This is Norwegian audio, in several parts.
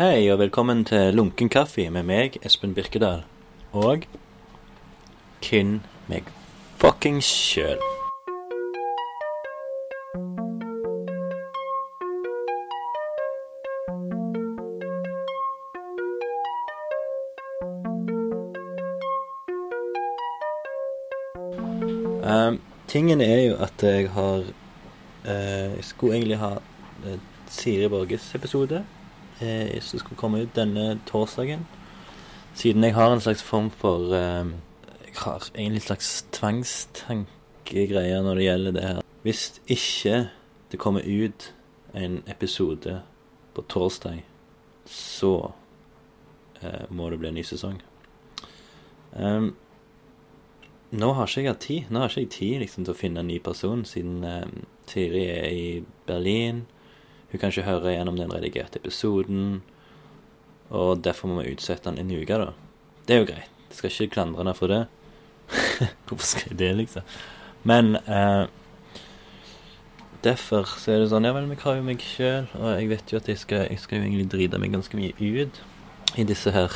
Hei, og velkommen til Lunken kaffe med meg, Espen Birkedal. Og kun meg fuckings sjøl. Um, tingen er jo at jeg har uh, Jeg skulle egentlig ha uh, Siri Borges episode eh, som skulle komme ut denne torsdagen. Siden jeg har en slags form for eh, Jeg har egentlig en slags tvangstankegreier når det gjelder det her. Hvis ikke det kommer ut en episode på torsdag, så eh, må det bli en ny sesong. Um, nå har ikke jeg hatt tid Nå har ikke jeg tid liksom, til å finne en ny person, siden eh, Tiri er i Berlin. Hun kan ikke høre gjennom den redigerte episoden. Og derfor må vi utsette den en uke, da. Det er jo greit. Jeg skal ikke klandre henne for det. Hvorfor skal jeg det, liksom? Men eh, derfor så er det sånn Ja vel, vi har jo meg sjøl, og jeg vet jo at jeg skal, jeg skal jo egentlig drite meg ganske mye ut i disse her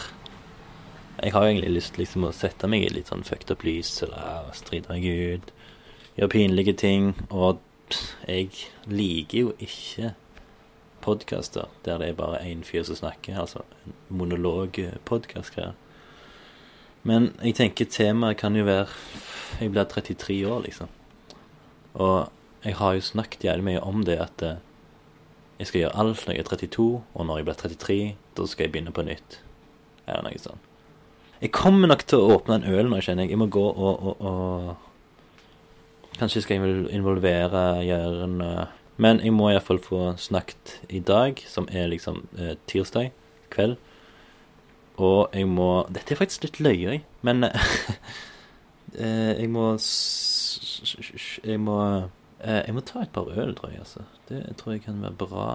jeg har jo egentlig lyst liksom å sette meg i litt sånn fucked up lys, eller stride meg ut, gjøre pinlige ting. Og jeg liker jo ikke podkaster der det er bare én fyr som snakker, altså en monologpodkast-greier. Men jeg tenker temaet kan jo være Jeg blir 33 år, liksom. Og jeg har jo snakket jævlig mye om det at eh, jeg skal gjøre alt når jeg er 32, og når jeg blir 33, da skal jeg begynne på nytt. Eller noe sånt. Jeg kommer nok til å åpne en øl nå, kjenner jeg. Jeg må gå og, og, og Kanskje skal jeg involvere Jæren Men jeg må iallfall få snakket i dag, som er liksom eh, tirsdag kveld. Og jeg må Dette er faktisk litt løye, men eh, Jeg må Jeg må eh, Jeg må ta et par øl, tror jeg, altså. Det tror jeg kan være bra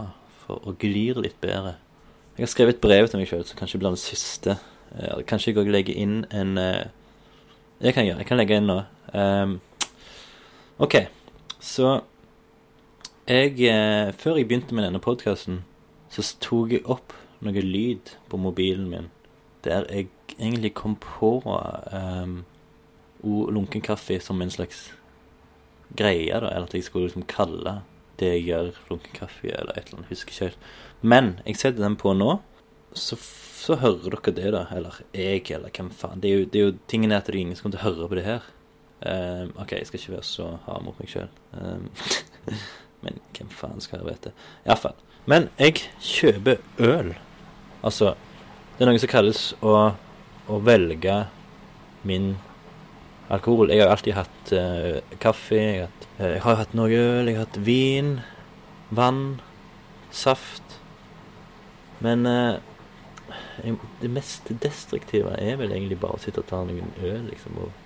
for å glire litt bedre. Jeg har skrevet et brev til meg sjøl, så kanskje blir det siste ja, kanskje jeg òg legger inn en uh, Det kan jeg gjøre. Jeg kan legge inn nå. Um, OK. Så jeg uh, Før jeg begynte med denne podkasten, så tok jeg opp noe lyd på mobilen min der jeg egentlig kom på um, lunken kaffe som en slags greie, da. Eller at jeg skulle liksom kalle det jeg gjør, lunken kaffe, eller et eller annet. Husker ikke helt. Men jeg setter den på nå, så så hører dere det, da. Eller jeg, eller hvem faen. Det er jo, det er jo tingen er at det er ingen som kommer til å høre på det her. Um, OK, jeg skal ikke være så hard mot meg sjøl. Men hvem faen skal jeg vite? Iallfall. Men jeg kjøper øl. Altså, det er noe som kalles å, å velge min alkohol. Jeg har alltid hatt uh, kaffe, jeg har, hatt, uh, jeg har hatt noe øl, jeg har hatt vin, vann, saft. Men uh, det mest destruktive er vel egentlig bare å sitte og ta noen øl, liksom. Og,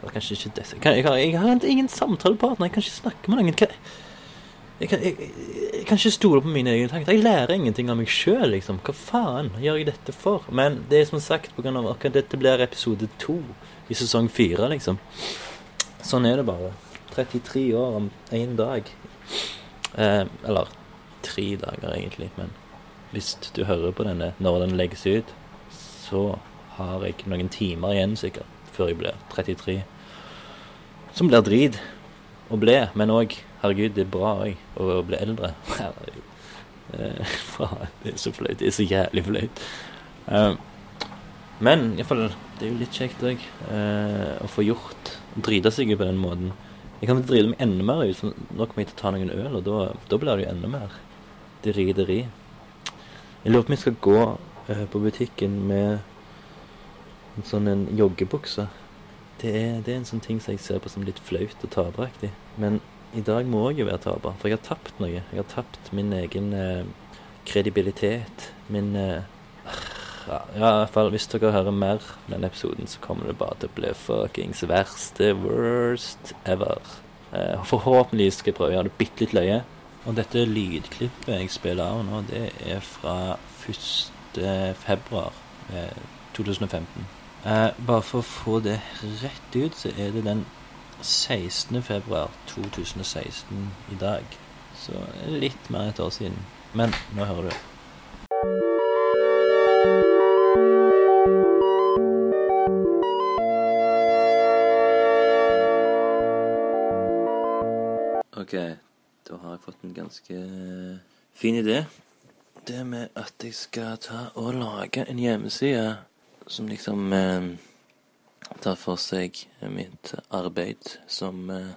eller kanskje ikke det jeg, har, jeg, har ingen samtalepartner, jeg kan ikke snakke med noen. Jeg kan, jeg, jeg, kan ikke stole på mine egne tanker. Jeg lærer ingenting av meg sjøl, liksom. Hva faen gjør jeg dette for? Men det er som sagt pga. grunn at dette blir episode to i sesong fire, liksom. Sånn er det bare. 33 år om én dag. Eh, eller tre dager, egentlig, men hvis du hører på denne når den legges ut, så har jeg noen timer igjen sikkert før jeg blir 33. Som blir drit å bli, men òg Herregud, det er bra òg å bli eldre. Eh, det er så flaut. Det er så jævlig flaut. Uh, men iallfall, det er jo litt kjekt òg uh, å få gjort Drite seg på den måten. Jeg kan drite meg enda mer ut, nå kommer jeg til å ta noen øl, og da, da blir det jo enda mer drideri. Jeg lurer på om jeg skal gå på butikken med en sånn en joggebukse. Det er, det er, en sånn ting som jeg ser på som litt flaut og taperaktig. Men i dag må jeg jo være taper, for jeg har tapt noe. Jeg har tapt min egen eh, kredibilitet. Min eh, ja, i hvert fall hvis dere hører mer om denne episoden, så kommer det bare til å bli fuckings verste worst ever. Eh, forhåpentligvis skal jeg prøve å gjøre det bitte litt løye. Og dette lydklippet jeg spiller av nå, det er fra 1. februar eh, 2015. Eh, bare for å få det rett ut, så er det den 16. februar 2016 i dag. Så litt mer enn et år siden. Men nå hører du. OK, da har jeg fått en ganske eh, fin idé. Det med at jeg skal ta og lage en hjemmeside som liksom eh, tar for seg mitt arbeid som eh,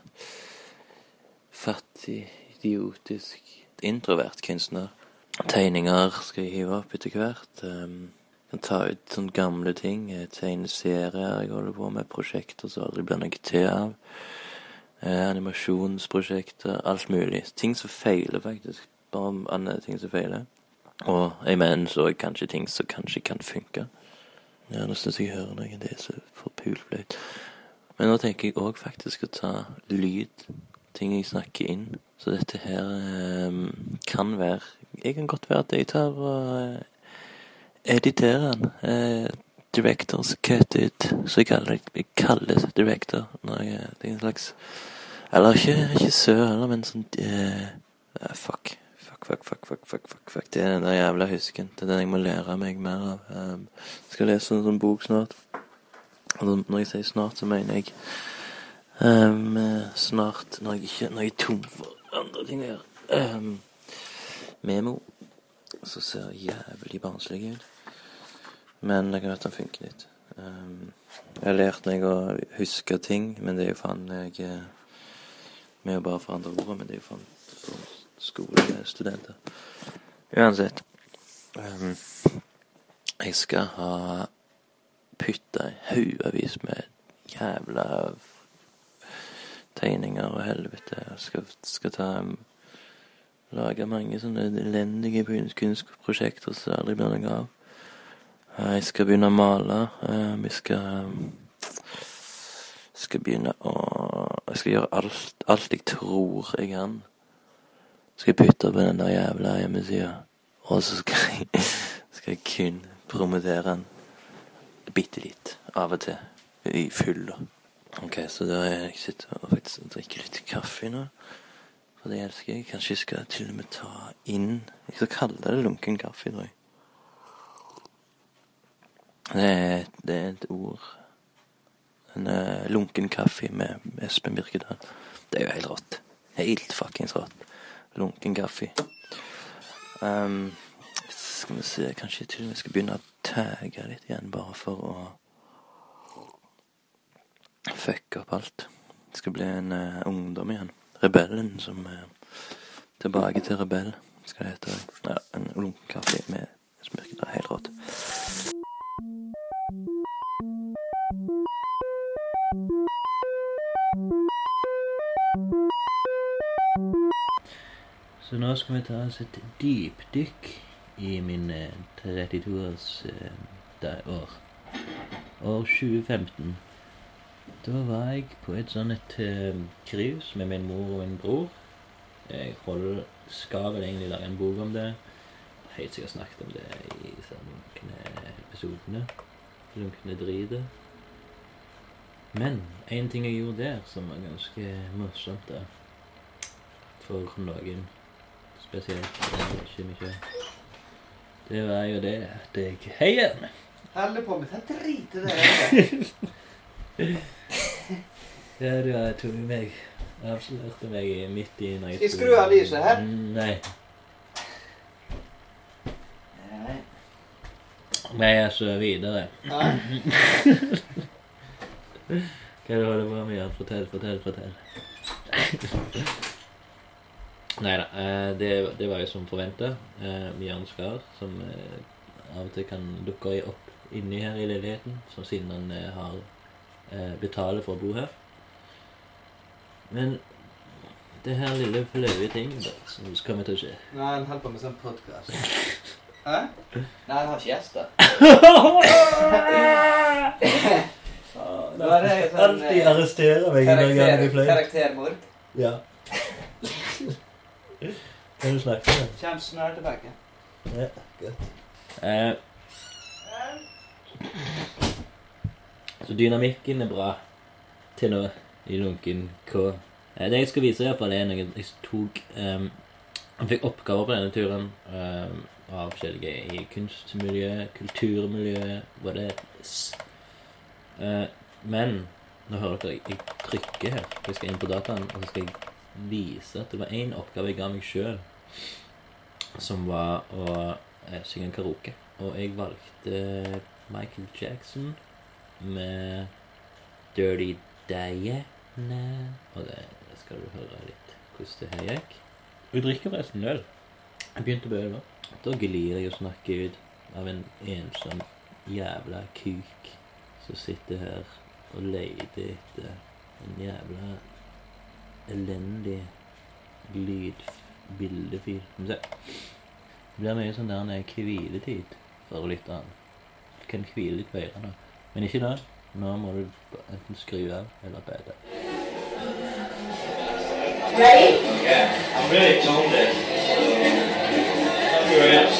fattig, idiotisk, introvert kunstner. Tegninger skal jeg hive opp etter hvert. Eh, kan ta ut sånne gamle ting. Tegneserier jeg holder på med. Prosjekter som aldri blir noe til av. Eh, animasjonsprosjekter. Alt mulig. Ting som feiler, faktisk. Bare andre ting som feiler. Og jeg mener så kanskje ting som kanskje kan funke. Ja, nå syns jeg jeg hører noe. Det er så forpult. Men nå tenker jeg òg faktisk å ta lyd. Ting jeg snakker inn. Så dette her eh, kan være Jeg kan godt være at jeg tar og eh, editerer den. Eh, directors cut it, så jeg kaller det. Jeg kaller det director. Når jeg, det er en slags Eller ikke regissør heller, men sånn eh, Fuck. Fuck, fuck, fuck, fuck, fuck, fuck. Det er den der jævla husken. Det er den jeg må lære meg mer av. Um, jeg skal lese en sånn bok snart. Og når jeg sier snart, så mener jeg um, snart når jeg ikke Når jeg er tom for andre ting å gjøre. Um, memo. Så ser jævlig barnslig ut. Men det kan at den funker litt. Um, jeg har lært meg å huske ting, men det er jo faen jeg eh, Vi er jo bare forandre ordet, men det er jo faen skolestudenter. Uansett. Um, jeg skal ha putta haugevis med jævla tegninger og helvete. Jeg skal, skal ta um, lage mange sånne elendige kunstprosjekter som aldri blir noe av. Eh, Jeg skal begynne å male. Eh, Vi skal skal begynne å Jeg skal gjøre alt, alt jeg tror jeg kan. Skal jeg putte på den der jævla hjemmesida. Og så skal jeg, skal jeg kun promotere den bitte litt av og til. I fylla. Ok, så da er jeg sitter og faktisk drikker litt kaffe nå. For det elsker jeg. Kanskje jeg skal til og med ta inn Jeg skal kalle det lunken kaffe, tror jeg. Det er, det er et ord. En uh, lunken kaffe med Espen Birkedal. Det er jo helt rått. Helt fuckings rått. Lunken kaffe. Um, skal vi se, kanskje jeg til og med skal begynne å tagge litt igjen, bare for å fucke opp alt. Det skal bli en uh, ungdom igjen. Rebellen som uh, Tilbake til rebell, skal det hete. Ja, en lunken kaffe med smørkedrag. Helt rått. Så nå skal vi ta oss et dypdykk i min eh, 32-års eh, år. År 2015. Da var jeg på et sånn et eh, cruise med min mor og min bror. Jeg hold, skal vel egentlig lage en bok om det. Helt sikkert snakket om det i sånn episodene. Lunkne dritet. Men en ting jeg gjorde der som var ganske morsomt, da. For noen spesielt. det er Ikke mye. Det var jo det at jeg Hei igjen! Holder på med det dritet der. Ja, du tatt meg Avslørte meg midt i når Skal jeg skru av lyset her? Mm, Nei. Nei. Nei, altså videre. Ja. Hva er det du holder på med? Fortell, fortell, fortell. Nei da. Eh, det, det var jo som forventa. Mye ansvar som eh, av og til kan dukke opp inni her i leiligheten, så siden han eh, har eh, betaler for å bo her. Men det her lille flaue ting som kommer til å skje Nei, han holder på med sånn podkast. Hæ? Nei, han har ikke gjester. Er sånn, Alltid arresterer arrestere meg når jeg er i flau. karaktermord. Ja. Kan du snakke med Kjem snart tilbake. Ja, godt. Eh, så dynamikken er bra til nå i Lunken K. Eh, det jeg skal vise, i hvert fall er noe jeg tok um, Jeg fikk oppgaver på denne turen ehm, av forskjellige i kunstmiljø, kulturmiljø, hva whatever. Eh, men nå hører dere jeg trykker her. Jeg skal inn på dataen, og så skal jeg vise at det var én oppgave jeg ga meg sjøl, som var å eh, synge karaoke. Og jeg valgte Michael Jackson med Dirty Diana. Og det, skal du høre litt hvordan det her gikk. Hun drikker forresten øl. Jeg begynte på øl nå. Da glir jeg og snakker ut av en ensom jævla kuk som sitter her og leter etter en jævla elendig lydbildefil. Skal vi se. Det blir mye sånn der en hviletid for lytteren. Du kan hvile litt på ørene. Men ikke nå. Nå må du enten skru av eller bede. Ready? Yeah, I'm really excited. it. Everywhere else.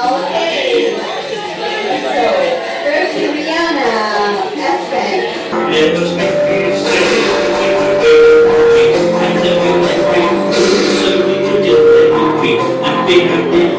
Okay. So, first Rihanna Espen. It Ding, ding, ding.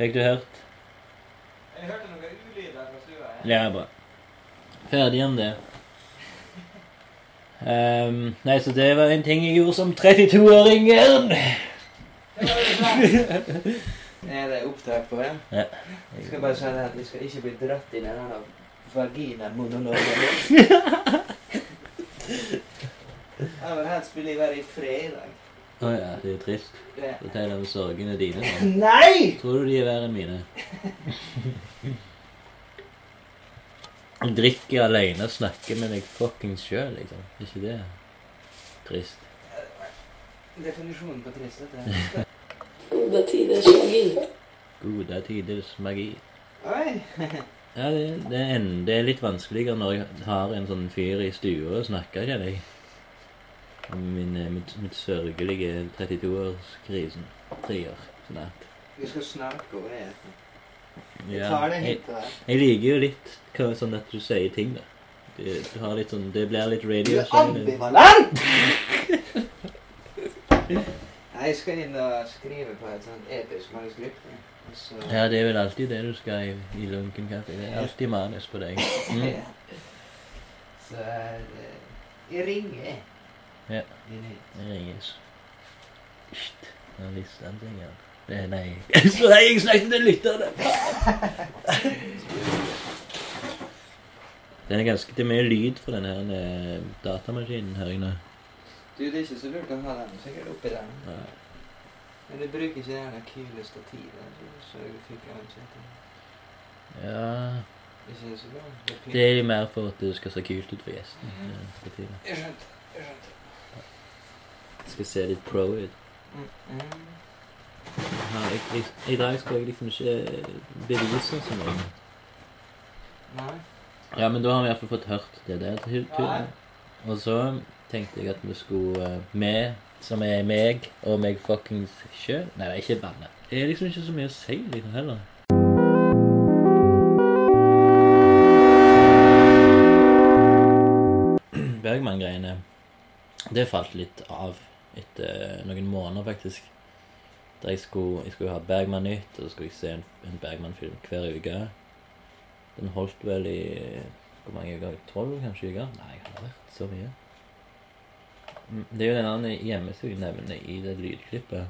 Fikk du hørt? Jeg hørte noen ulyder fra stua. Ja, bra. Ferdig om det. Um, nei, så det var en ting jeg gjorde som 32-åringen. Det var jo bra. Er det opptak på det? Ja. Jeg skal bare si det at vi skal ikke bli dratt inn i denne vaginamonologen. Jeg vil helst bli være i fred i dag. Å ja, det er trist. Tegner vi sorgene dine. Da. Nei! Tror du de er verre enn mine? Drikke alene og snakker med deg fuckings sjøl, liksom. Er ikke det trist? Definisjonen på tristhet er Goda tiders magi. Gode tiders magi. Oi! Ja, det, det, er en, det er litt vanskeligere når jeg har en sånn fyr i stua og snakker, kjenner jeg. Min, eh, mitt, mitt sørgelige 32-årskrisen. Trier. Snart. Vi skal snart gå over det. Vi Ja, tar det jeg, hintet der. jeg liker jo litt hva, sånn at du sier ting, da. Du, du har litt sånn Det blir litt radio. Du er det- ambivalent! Jeg skal inn og skrive på et sånt episk manuskript. så- Ja, det er vel alltid det du skal i, i lunken kaffe. Det er alltid manus på deg. Mm. Så eh, jeg ringer. Ja. Det ringes. Shit. Nå visste han ting, ja. Det er nei. Så nei, jeg snakket til lytterne! Det er ganske det er mye lyd fra denne her eh, datamaskinen her inne. Du, det er ikke så lurt å ha den sikkert oppi. Ja. Men du bruker ikke det der kule stativet. så- du fikk etter. ja Ikke så bra. Det er Det er mer for at det skal se kult ut for gjesten. Mm -hmm. Jeg skjønte. Jeg skjønte. Skal se litt pro ut. Mm, mm. Jeg, jeg, I dag skal jeg liksom ikke bevise så mye. Nei. Ja, men da har vi i hvert fall fått hørt det der. til- turen. Og så tenkte jeg at vi skulle eh, med, som er meg, og meg fuckings sjøl Nei, det ikke bandet. Det er liksom ikke så mye å si liksom heller. Bergman-greiene, det falt litt av etter noen måneder, faktisk. Der jeg skulle, jeg skulle ha Bergman-nytt, og så skulle jeg se en, en Bergman-film hver uke. Den holdt vel i Hvor mange uker? Tolv, kanskje uker? Nei, det har vært så mye. Mm, Det er jo den hjemmesiden jeg nevner i det lydklippet,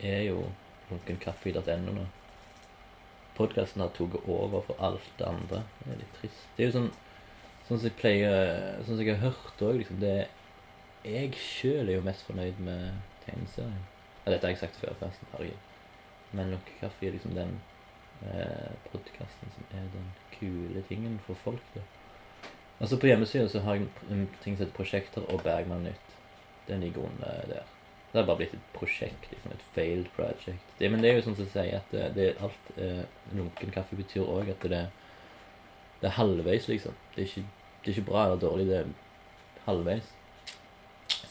er jo lunkenkaffe.no nå. Podkasten har tatt over for alt det andre. Det er litt trist. Det er jo sånn Sånn som jeg pleier Sånn som jeg har hørt òg, liksom det Jeg sjøl er jo mest fornøyd med tegneserien. Ja, dette har jeg sagt før, forresten. Herregud. Men Lunkekaffe er liksom den eh, podkasten som er den kule tingen for folk. da. Altså På hjemmesida så har jeg ting som heter Prosjekter og Bergman Nytt. Den ligger under der. Det har bare blitt et prosjekt. liksom Et failed project. Det, men det er jo sånn som sier at det, det er alt eh, lunken kaffe betyr òg at det, det er halvveis, liksom. Det er, ikke, det er ikke bra eller dårlig, det er halvveis.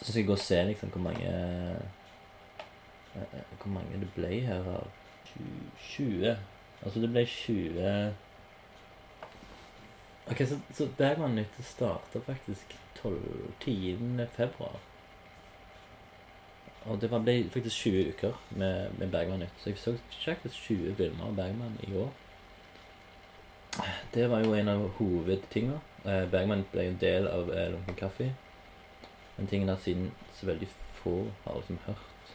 Så skal jeg gå og se liksom hvor mange eh, eh, Hvor mange det ble her av 20 Altså det ble 20 Ok, så, så Bergman Nytt starta faktisk 12, 10. februar. Og det ble faktisk 20 uker med, med Bergman Nytt. Så jeg så faktisk 20 filmer av Bergman i år. Det var jo en av hovedtingene. Eh, Bergman ble en del av Lunken Kaffe. Men tingen er siden så veldig få har liksom hørt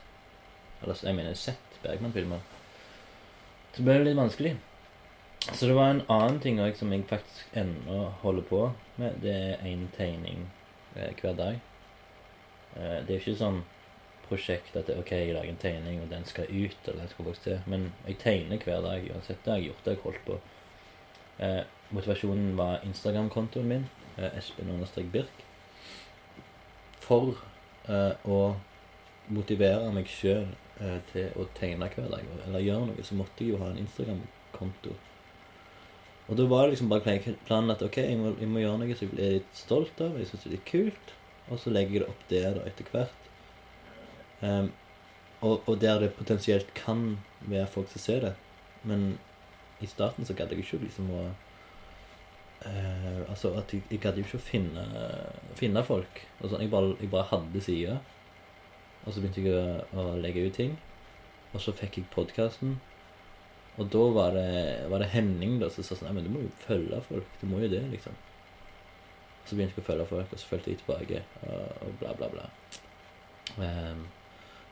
Eller jeg mener sett Bergman-filmer. Så ble det litt vanskelig. Så det var en annen ting òg som jeg faktisk ennå holder på med. Det er én tegning eh, hver dag. Eh, det er jo ikke sånn prosjekt at det, ok, jeg lager en tegning, og den skal ut. eller den skal folk se. Men jeg tegner hver dag uansett. Det har jeg gjort. Det har jeg holdt på. Eh, motivasjonen var Instagram-kontoen min, eh, Espen Birk. For eh, å motivere meg sjøl eh, til å tegne hver dag, eller gjøre noe, så måtte jeg jo ha en Instagram-konto. Og da var det liksom bare planen at ok, jeg må, jeg må gjøre noe som jeg blir litt stolt av, jeg syns det er kult, og så legger jeg det opp der da etter hvert. Um, og, og der det potensielt kan være folk som ser det. Men i starten så gadd jeg ikke liksom å eh, Altså at jeg, jeg gadd jo ikke å finne, finne folk. Sånn, jeg, bare, jeg bare hadde sider. Og så begynte jeg å, å legge ut ting. Og så fikk jeg podkasten. Og da var det, var det Henning da som sa sånn Nei, men du må jo følge folk. Du må jo det, liksom. Så begynte jeg å følge folk, og så fulgte jeg tilbake, og, og bla, bla, bla. Um,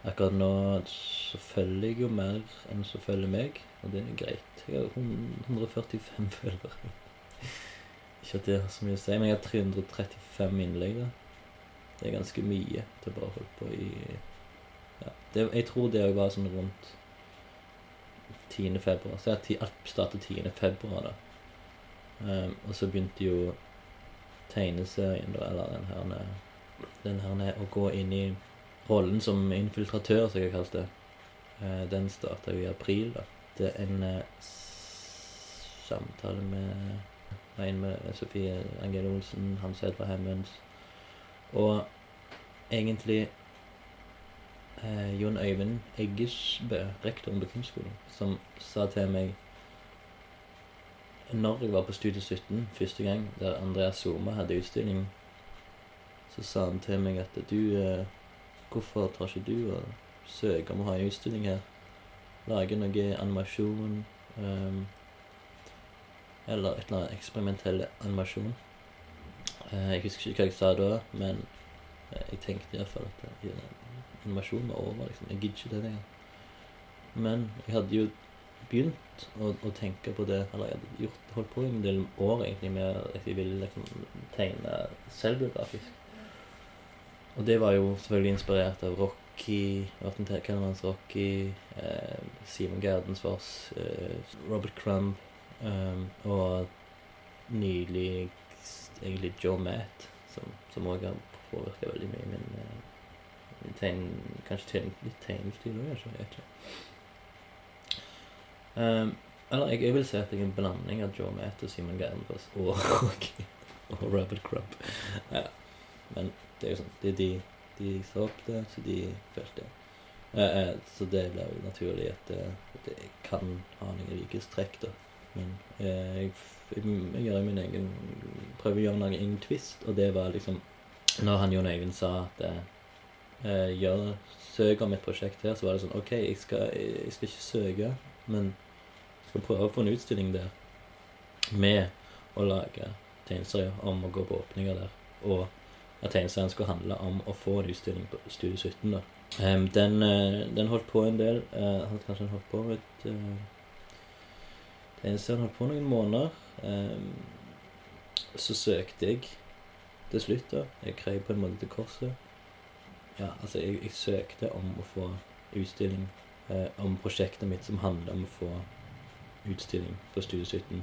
akkurat nå så følger jeg jo mer enn som følger meg, og det er greit. Jeg har 145 følgere. Ikke at det har så mye å si, men jeg har 335 innlegg, da. Det er ganske mye til bare å holde på i ja. det, Jeg tror det var sånn rundt 10. februar. Så jeg, alt startet 10. februar, da. Um, og så begynte jo tegneserien, da, eller den her Den her ned, å gå inn i rollen som infiltratør, som jeg har kalt det. Eh, den starta jo i april, da. Det er en eh, samtale med en med Sofie Angel Olsen, Hans Edvard Hemmens, og egentlig eh, Jon Øyvind Eggesbø, rektoren på kunstskolen, som sa til meg når jeg var på Studie 17 første gang, der Andreas Soma hadde utstilling, så sa han til meg at du eh, Hvorfor tar ikke du og søker om å ha en utstilling her? Lage noe animasjon ehm, Eller et eller annet eksperimentell animasjon. Eh, jeg husker ikke hva jeg sa da, men eh, jeg tenkte iallfall at animasjonen var over. liksom. Jeg gidder ikke det lenger. Men jeg hadde jo begynt å, å tenke på det Eller jeg hadde gjort, holdt på i en del år egentlig med at jeg ville liksom tegne selvbiografisk. Og det var jo selvfølgelig inspirert av Rocky, Morten Kellermanns Rocky, eh, Simon Gerdensfors, eh, Robert Crumb eh, og nylig egentlig Joe Matt, som, òg har påvirka veldig mye min, eh, min tegn, Kanskje tegn, litt tegnestil òg. Jeg vet ikke. Um, eller jeg, jeg vil si at jeg er en blanding av Joe Matt og Simon Gerdensfors og og, og Robert Crumb. Ja. Men det er jo sånn Det er de de sa opp det, så de følte det. Uh, uh, så det ble jo naturlig at at jeg kan ha noen likhetstrekk, da. Men eh, jeg, jeg, gjør min egen Prøver å gjøre noen egen twist, og det var liksom Når han Jon Øyvind sa at eh, gjør, søk om et prosjekt her, så var det sånn OK, jeg skal, jeg skal ikke søke, men jeg skal prøve å få en utstilling der med å lage tegneserier om å gå på åpninger der. Og at tegneserien skulle handle om å få en utstilling på Studio 17. da. Um, den, uh, den holdt på en del. Uh, kanskje den holdt på et uh, Tegneserien holdt på noen måneder. Så søkte jeg til slutt, da. Jeg krei på en måte til korset. Ja, altså, jeg, jeg søkte om å få utstilling eh, om prosjektet mitt som handler om å få utstilling på Studio 17.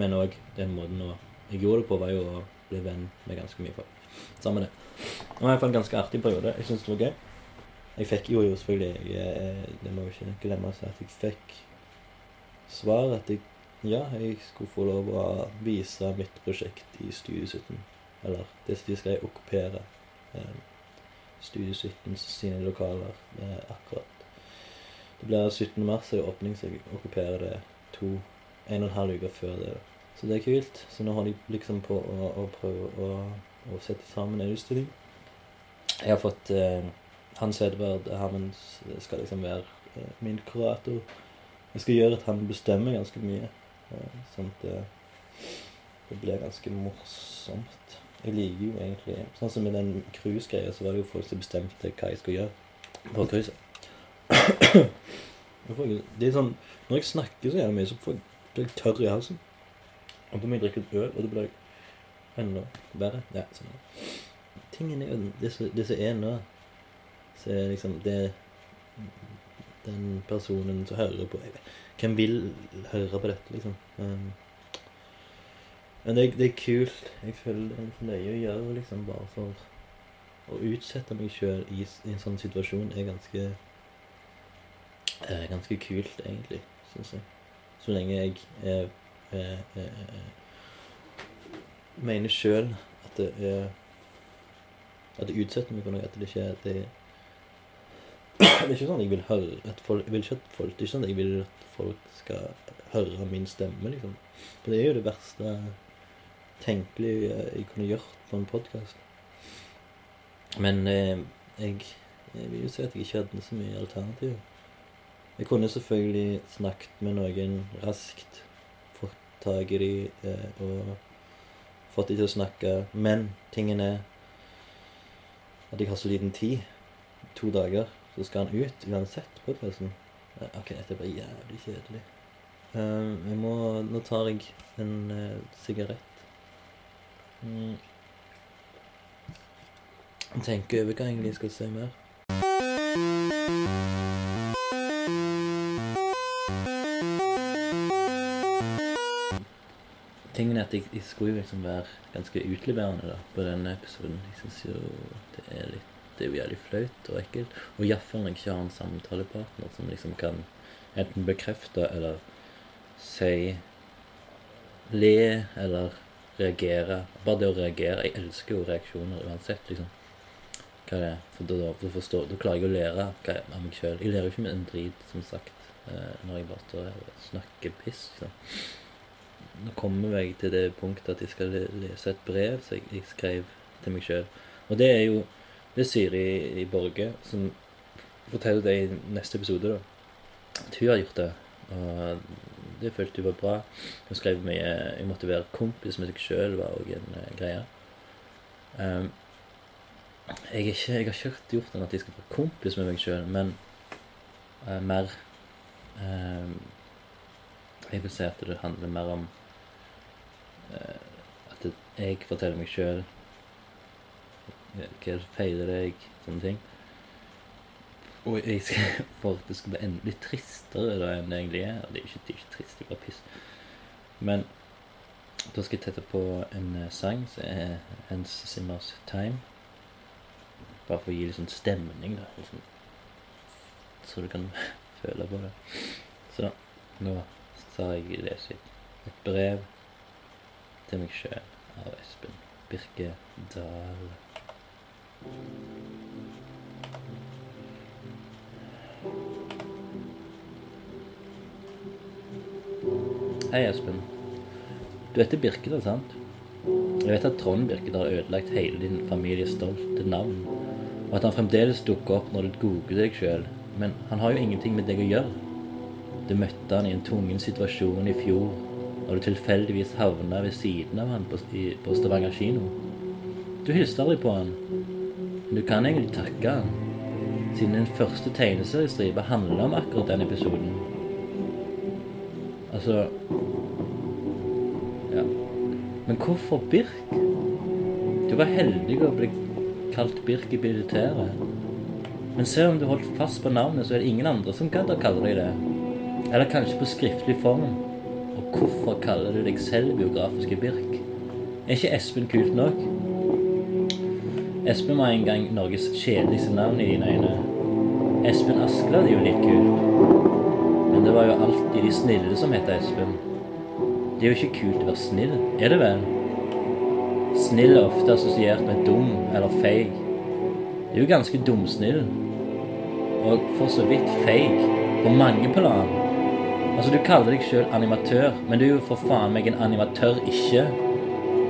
Men òg den måten Jeg gjorde det på, var jo å bli venn med ganske mye folk. Samme det. Det var i hvert fall en ganske artig periode. Jeg syns det var gøy. Jeg fikk jo selvfølgelig jeg, eh, Det må jo ikke glemmes at jeg fikk svar at jeg ja, jeg skulle få lov å vise mitt prosjekt i Studio 17. Eller det de skal okkupere eh, Studio 17 sine lokaler eh, akkurat. Det blir 17. mars er åpning, så jeg okkuperer det to en og en halv uke før det. Så det er kult. Så nå har de liksom på å, å prøve å, å sette sammen en utstilling. Jeg har fått eh, Hans Edvard Hammond skal liksom være eh, min kurator. Jeg skal gjøre at han bestemmer ganske mye. Eh, sånn at det, det blir ganske morsomt. Jeg liker jo egentlig Sånn som med den cruisegreia, så var det jo folk som bestemte hva jeg skulle gjøre på cruiset. Jeg Det er sånn Når jeg snakker så jævlig mye, så får jeg, blir jeg tørr i halsen. Og da må jeg drikke øl, og det blir enda verre. Ja, sånn. Tingen er jo Det det som er nå, så er liksom det Den personen som hører på Hvem vil høre på dette, liksom? Um, men det, det er kult. Jeg føler det er nøye å gjøre, liksom, bare for å utsette meg sjøl i, i en sånn situasjon er ganske er Ganske kult, egentlig, syns jeg. Så lenge jeg er, er, er, eh, mener sjøl at det er At det utsetter meg for noe. At det ikke er at det er ikke sånn jeg vil høre at folk, vil ikke at folk, Det er ikke sånn jeg vil at folk skal høre min stemme, liksom. For det er jo det verste tenkelige jeg kunne gjort på en podkast. Men eh, jeg, jeg vil jo si at jeg ikke hadde så mye alternativ. Jeg kunne selvfølgelig snakket med noen raskt, fått tak i dem eh, og fått dem til å snakke. Men tingen er at jeg har så liten tid. To dager, så skal han ut uansett podkasten. Ok, dette bare jævlig kjedelig. Um, jeg må Nå tar jeg en uh, sigarett. Mm. Tenker over hva jeg egentlig skal si mer. Tingen er at jeg, jeg skulle liksom være ganske utleverende da, på denne episoden. Jeg syns jo det er litt Det er jo jævlig flaut og ekkelt. Og iallfall når jeg ikke har en samtalepartner som liksom kan enten bekrefte eller si Le eller reagere. Bare det å reagere. Jeg elsker jo reaksjoner uansett, liksom. Hva det er. For da, da, forstår, da klarer jeg å lære hva jeg, av meg sjøl. Jeg lærer jo ikke med en drit, som sagt, eh, når jeg bare står her og snakker piss. Liksom. Nå kommer jeg til det punktet at jeg skal lese et brev som jeg, jeg skrev til meg sjøl. Og det er jo Det er Siri Borge som forteller det i neste episode, da. At hun har gjort det. Og det følte hun var bra. Hun skrev mye Jeg måtte være kompis med seg sjøl, var òg en eh, greie. Um, jeg, ikke, jeg har ikke gjort den at jeg skal være kompis med meg sjøl, men uh, mer um, Jeg vil si at det handler mer om uh, at jeg forteller meg sjøl hva er feiler deg, sånne ting. Og jeg skal, for at det skal bli enda litt tristere da enn det egentlig er. Det er ikke, det er ikke trist, det er bare piss. Men da skal jeg tette på en eh, sang som er Hans Simmers Time. Bare for å gi litt sånn stemning, da. Liksom, så du kan føle på det. Så nå skal jeg lese et brev til meg sjøl av Espen Birke Dahl. Hei, Espen. Du heter Birkedal, sant? Jeg vet at Trond Birkedal har ødelagt hele din families stolte navn, og at han fremdeles dukker opp når du googler deg sjøl, men han har jo ingenting med deg å gjøre. Du møtte han i en tvungen situasjon i fjor, når du tilfeldigvis havna ved siden av han på, på Stavanger kino. Du hilste aldri på han, du kan egentlig takke han, siden den første tegneseriestripa handler om akkurat den episoden. Altså Ja. Men hvorfor Birk? Du var heldig å bli kalt Birk i militæret. Men se om du holdt fast på navnet, så er det ingen andre som gadd å kalle deg det. Eller kanskje på skriftlig form. Og hvorfor kaller du deg selv biografiske Birk? Er ikke Espen kult nok? Espen var en gang Norges kjedeligste navn i dine øyne. Espen Askeladd er jo litt kult. Men det var jo alltid de snille som het Espen. Det er jo ikke kult å være snill, er det vel? Snill er ofte assosiert med dum eller feig. Det er jo ganske dumsnill. Og for så vidt feig på mange plan. Altså, du kaller deg sjøl animatør, men du er jo for faen meg en animatør ikke.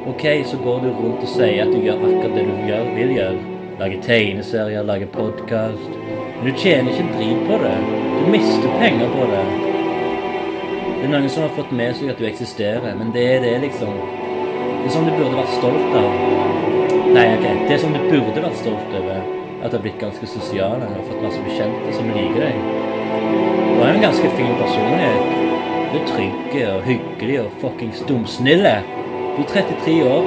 Ok, så går du rundt og sier at du gjør akkurat det du gjør, vil gjøre. Lage tegneserier, lage podkast. Men du tjener ikke en drit på det. Du mister penger på det. Det er noen som har fått med seg at du eksisterer, men det er det, liksom. Det er sånn du burde vært stolt av. Nei, ok, det er sånn du burde vært stolt over. At du har blitt ganske sosial og fått masse bekjente som liker deg. Du har en ganske fin personlighet. Du er trygg og hyggelig og fuckings dumsnille. Du er 33 år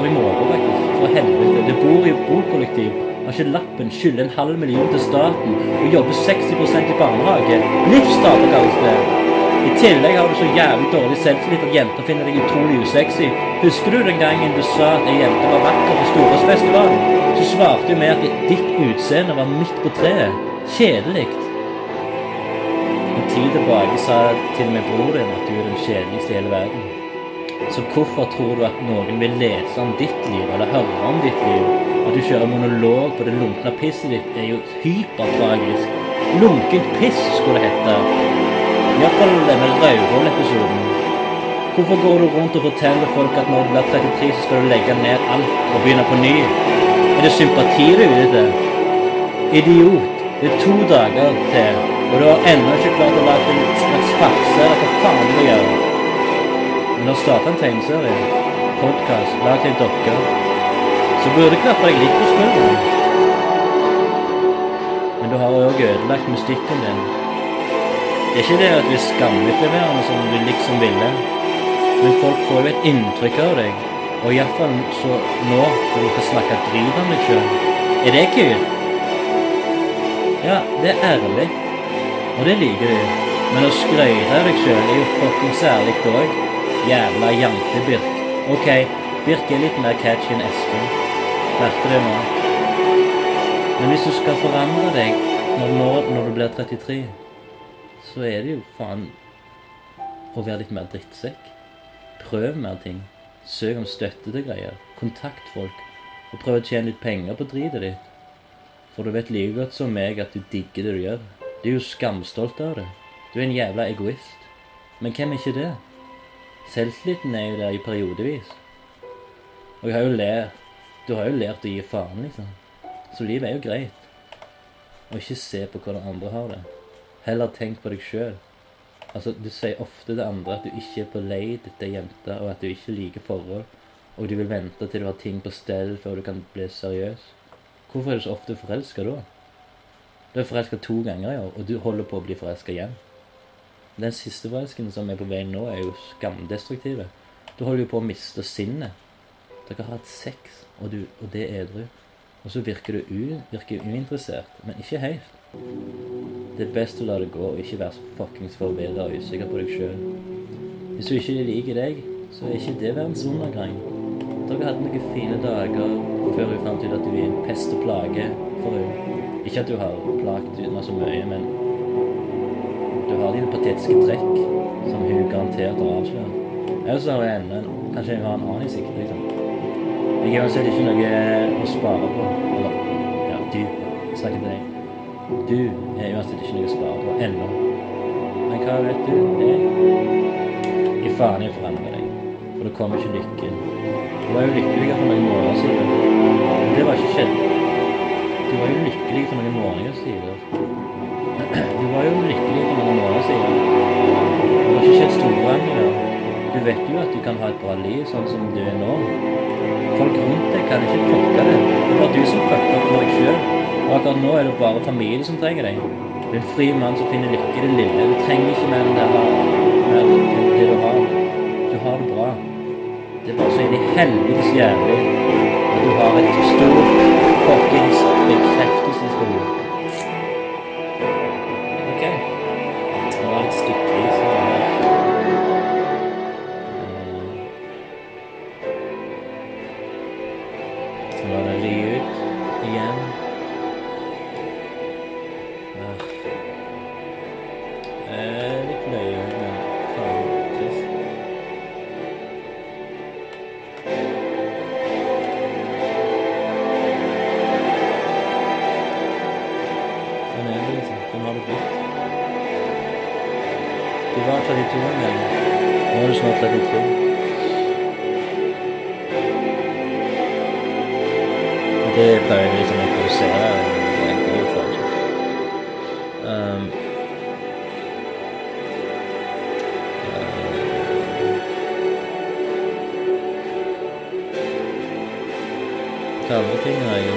år i morgen, faktisk. For helvete. Du bor i bokollektiv. Har ikke lappen, skylder en halv million til staten og jobber 60% i barnehage. Livstaper kalles det. I tillegg har du så jævlig dårlig selvtillit at jenter finner deg utrolig usexy. Husker du den gangen du sa at ei jente var vakker på Storåsfestivalen? Så svarte du med at ditt utseende var midt på treet. Kjedelig. En tid tilbake sa til og med bror din at du er den kjedeligste i hele verden. Så hvorfor tror du at noen vil lese om ditt liv, eller høre om ditt liv? At du kjører monolog på det lunkne pisset ditt, er jo hypertragisk. Lunkent piss, skulle det hete. Iallfall denne Rauvoll-episoden. Hvorfor går du rundt og forteller folk at når du blir 33, så skal du legge ned alt og begynne på ny? Er det sympati du er ute etter? Idiot. Det er to dager til, og du har ennå ikke klart å lage en slags farse eller hva faen du vil gjøre. Men å starte en tegneserie, podkast, lag til dokke, så burde du jeg litt på skulderen. Men du har òg ødelagt mystikken din. Det er ikke det at du er skamutleverende som du liksom ville, men folk får jo et inntrykk av deg, og iallfall så nå når du skal snakke drit om deg sjøl. Er det kult? Ja, det er ærlig. Og det liker du. Men å skryte av deg sjøl er jo fuckings ærlig òg. Jævla jante-Birk. OK, Birk er litt mer catchy enn Espen. Lærte det nå? Men hvis du skal forandre deg når, når, når du blir 33, så er det jo faen å være litt mer drittsekk. Prøv mer ting. Søk om støtte til greier. Kontakt folk. Og prøv å tjene litt penger på dritet ditt. For du vet like godt som meg at du digger det du gjør. Du er jo skamstolt av det. Du er en jævla egoist. Men hvem er ikke det? Selvtilliten er jo der i periodevis. Og jeg har jo lært Du har jo lært å gi faen, liksom. Så livet er jo greit. Og ikke se på hvordan andre har det. Heller tenk på deg sjøl. Altså, du sier ofte til andre at du ikke er på leid etter jenter, og at du ikke liker forhold, og du vil vente til du har ting på stell før du kan bli seriøs. Hvorfor er du så ofte forelska da? Du er forelska to ganger i år, og du holder på å bli forelska igjen. Den siste forelskelsen som er på vei nå, er jo skamdestruktive. Du holder jo på å miste sinnet. Dere har hatt sex, og, du, og det er edru. Og så virker du u, virker uinteressert, men ikke helt. Det er best å la det gå og ikke være så fuckings forvirra og usikker på deg sjøl. Hvis du ikke liker deg, så er ikke det verdens undergang. Dere hadde noen fine dager før hun fant ut at du er en pest og plage for henne. Ikke at du har plaget henne så mye, men du har dine patetiske trekk som hun garantert har avslørt. Eller så har jeg enda en- Kanskje jeg har en annen i sikte, liksom. Jeg er uansett ikke noe å spare på. Eller, ja, du. Jeg snakker til deg. Du er uansett ikke noe å spare på ennå. Men hva vet du? Jeg Gi faen i å forandre deg. For det kommer ikke lykken. Du var jo lykkelig for noen måneder siden. Det var ikke skjedd. Du var jo lykkelig for noen måneder siden. Du var jo lykkelig kan ha et bra liv sånn som du er nå. Folk rundt deg kan ikke fucke det. Det er bare du som fucker opp deg sjøl. Og akkurat nå er det bare familie som trenger deg. Du er en fri mann som finner lykke i det lille. Du trenger ikke mer enn det, mer enn det du har. Du har det bra. Det er bare så inn i helvetes jævlig at du har et stort fuckings bekreftelsesbehov. Du snart 33. Det pleier jeg liksom å produsere. Det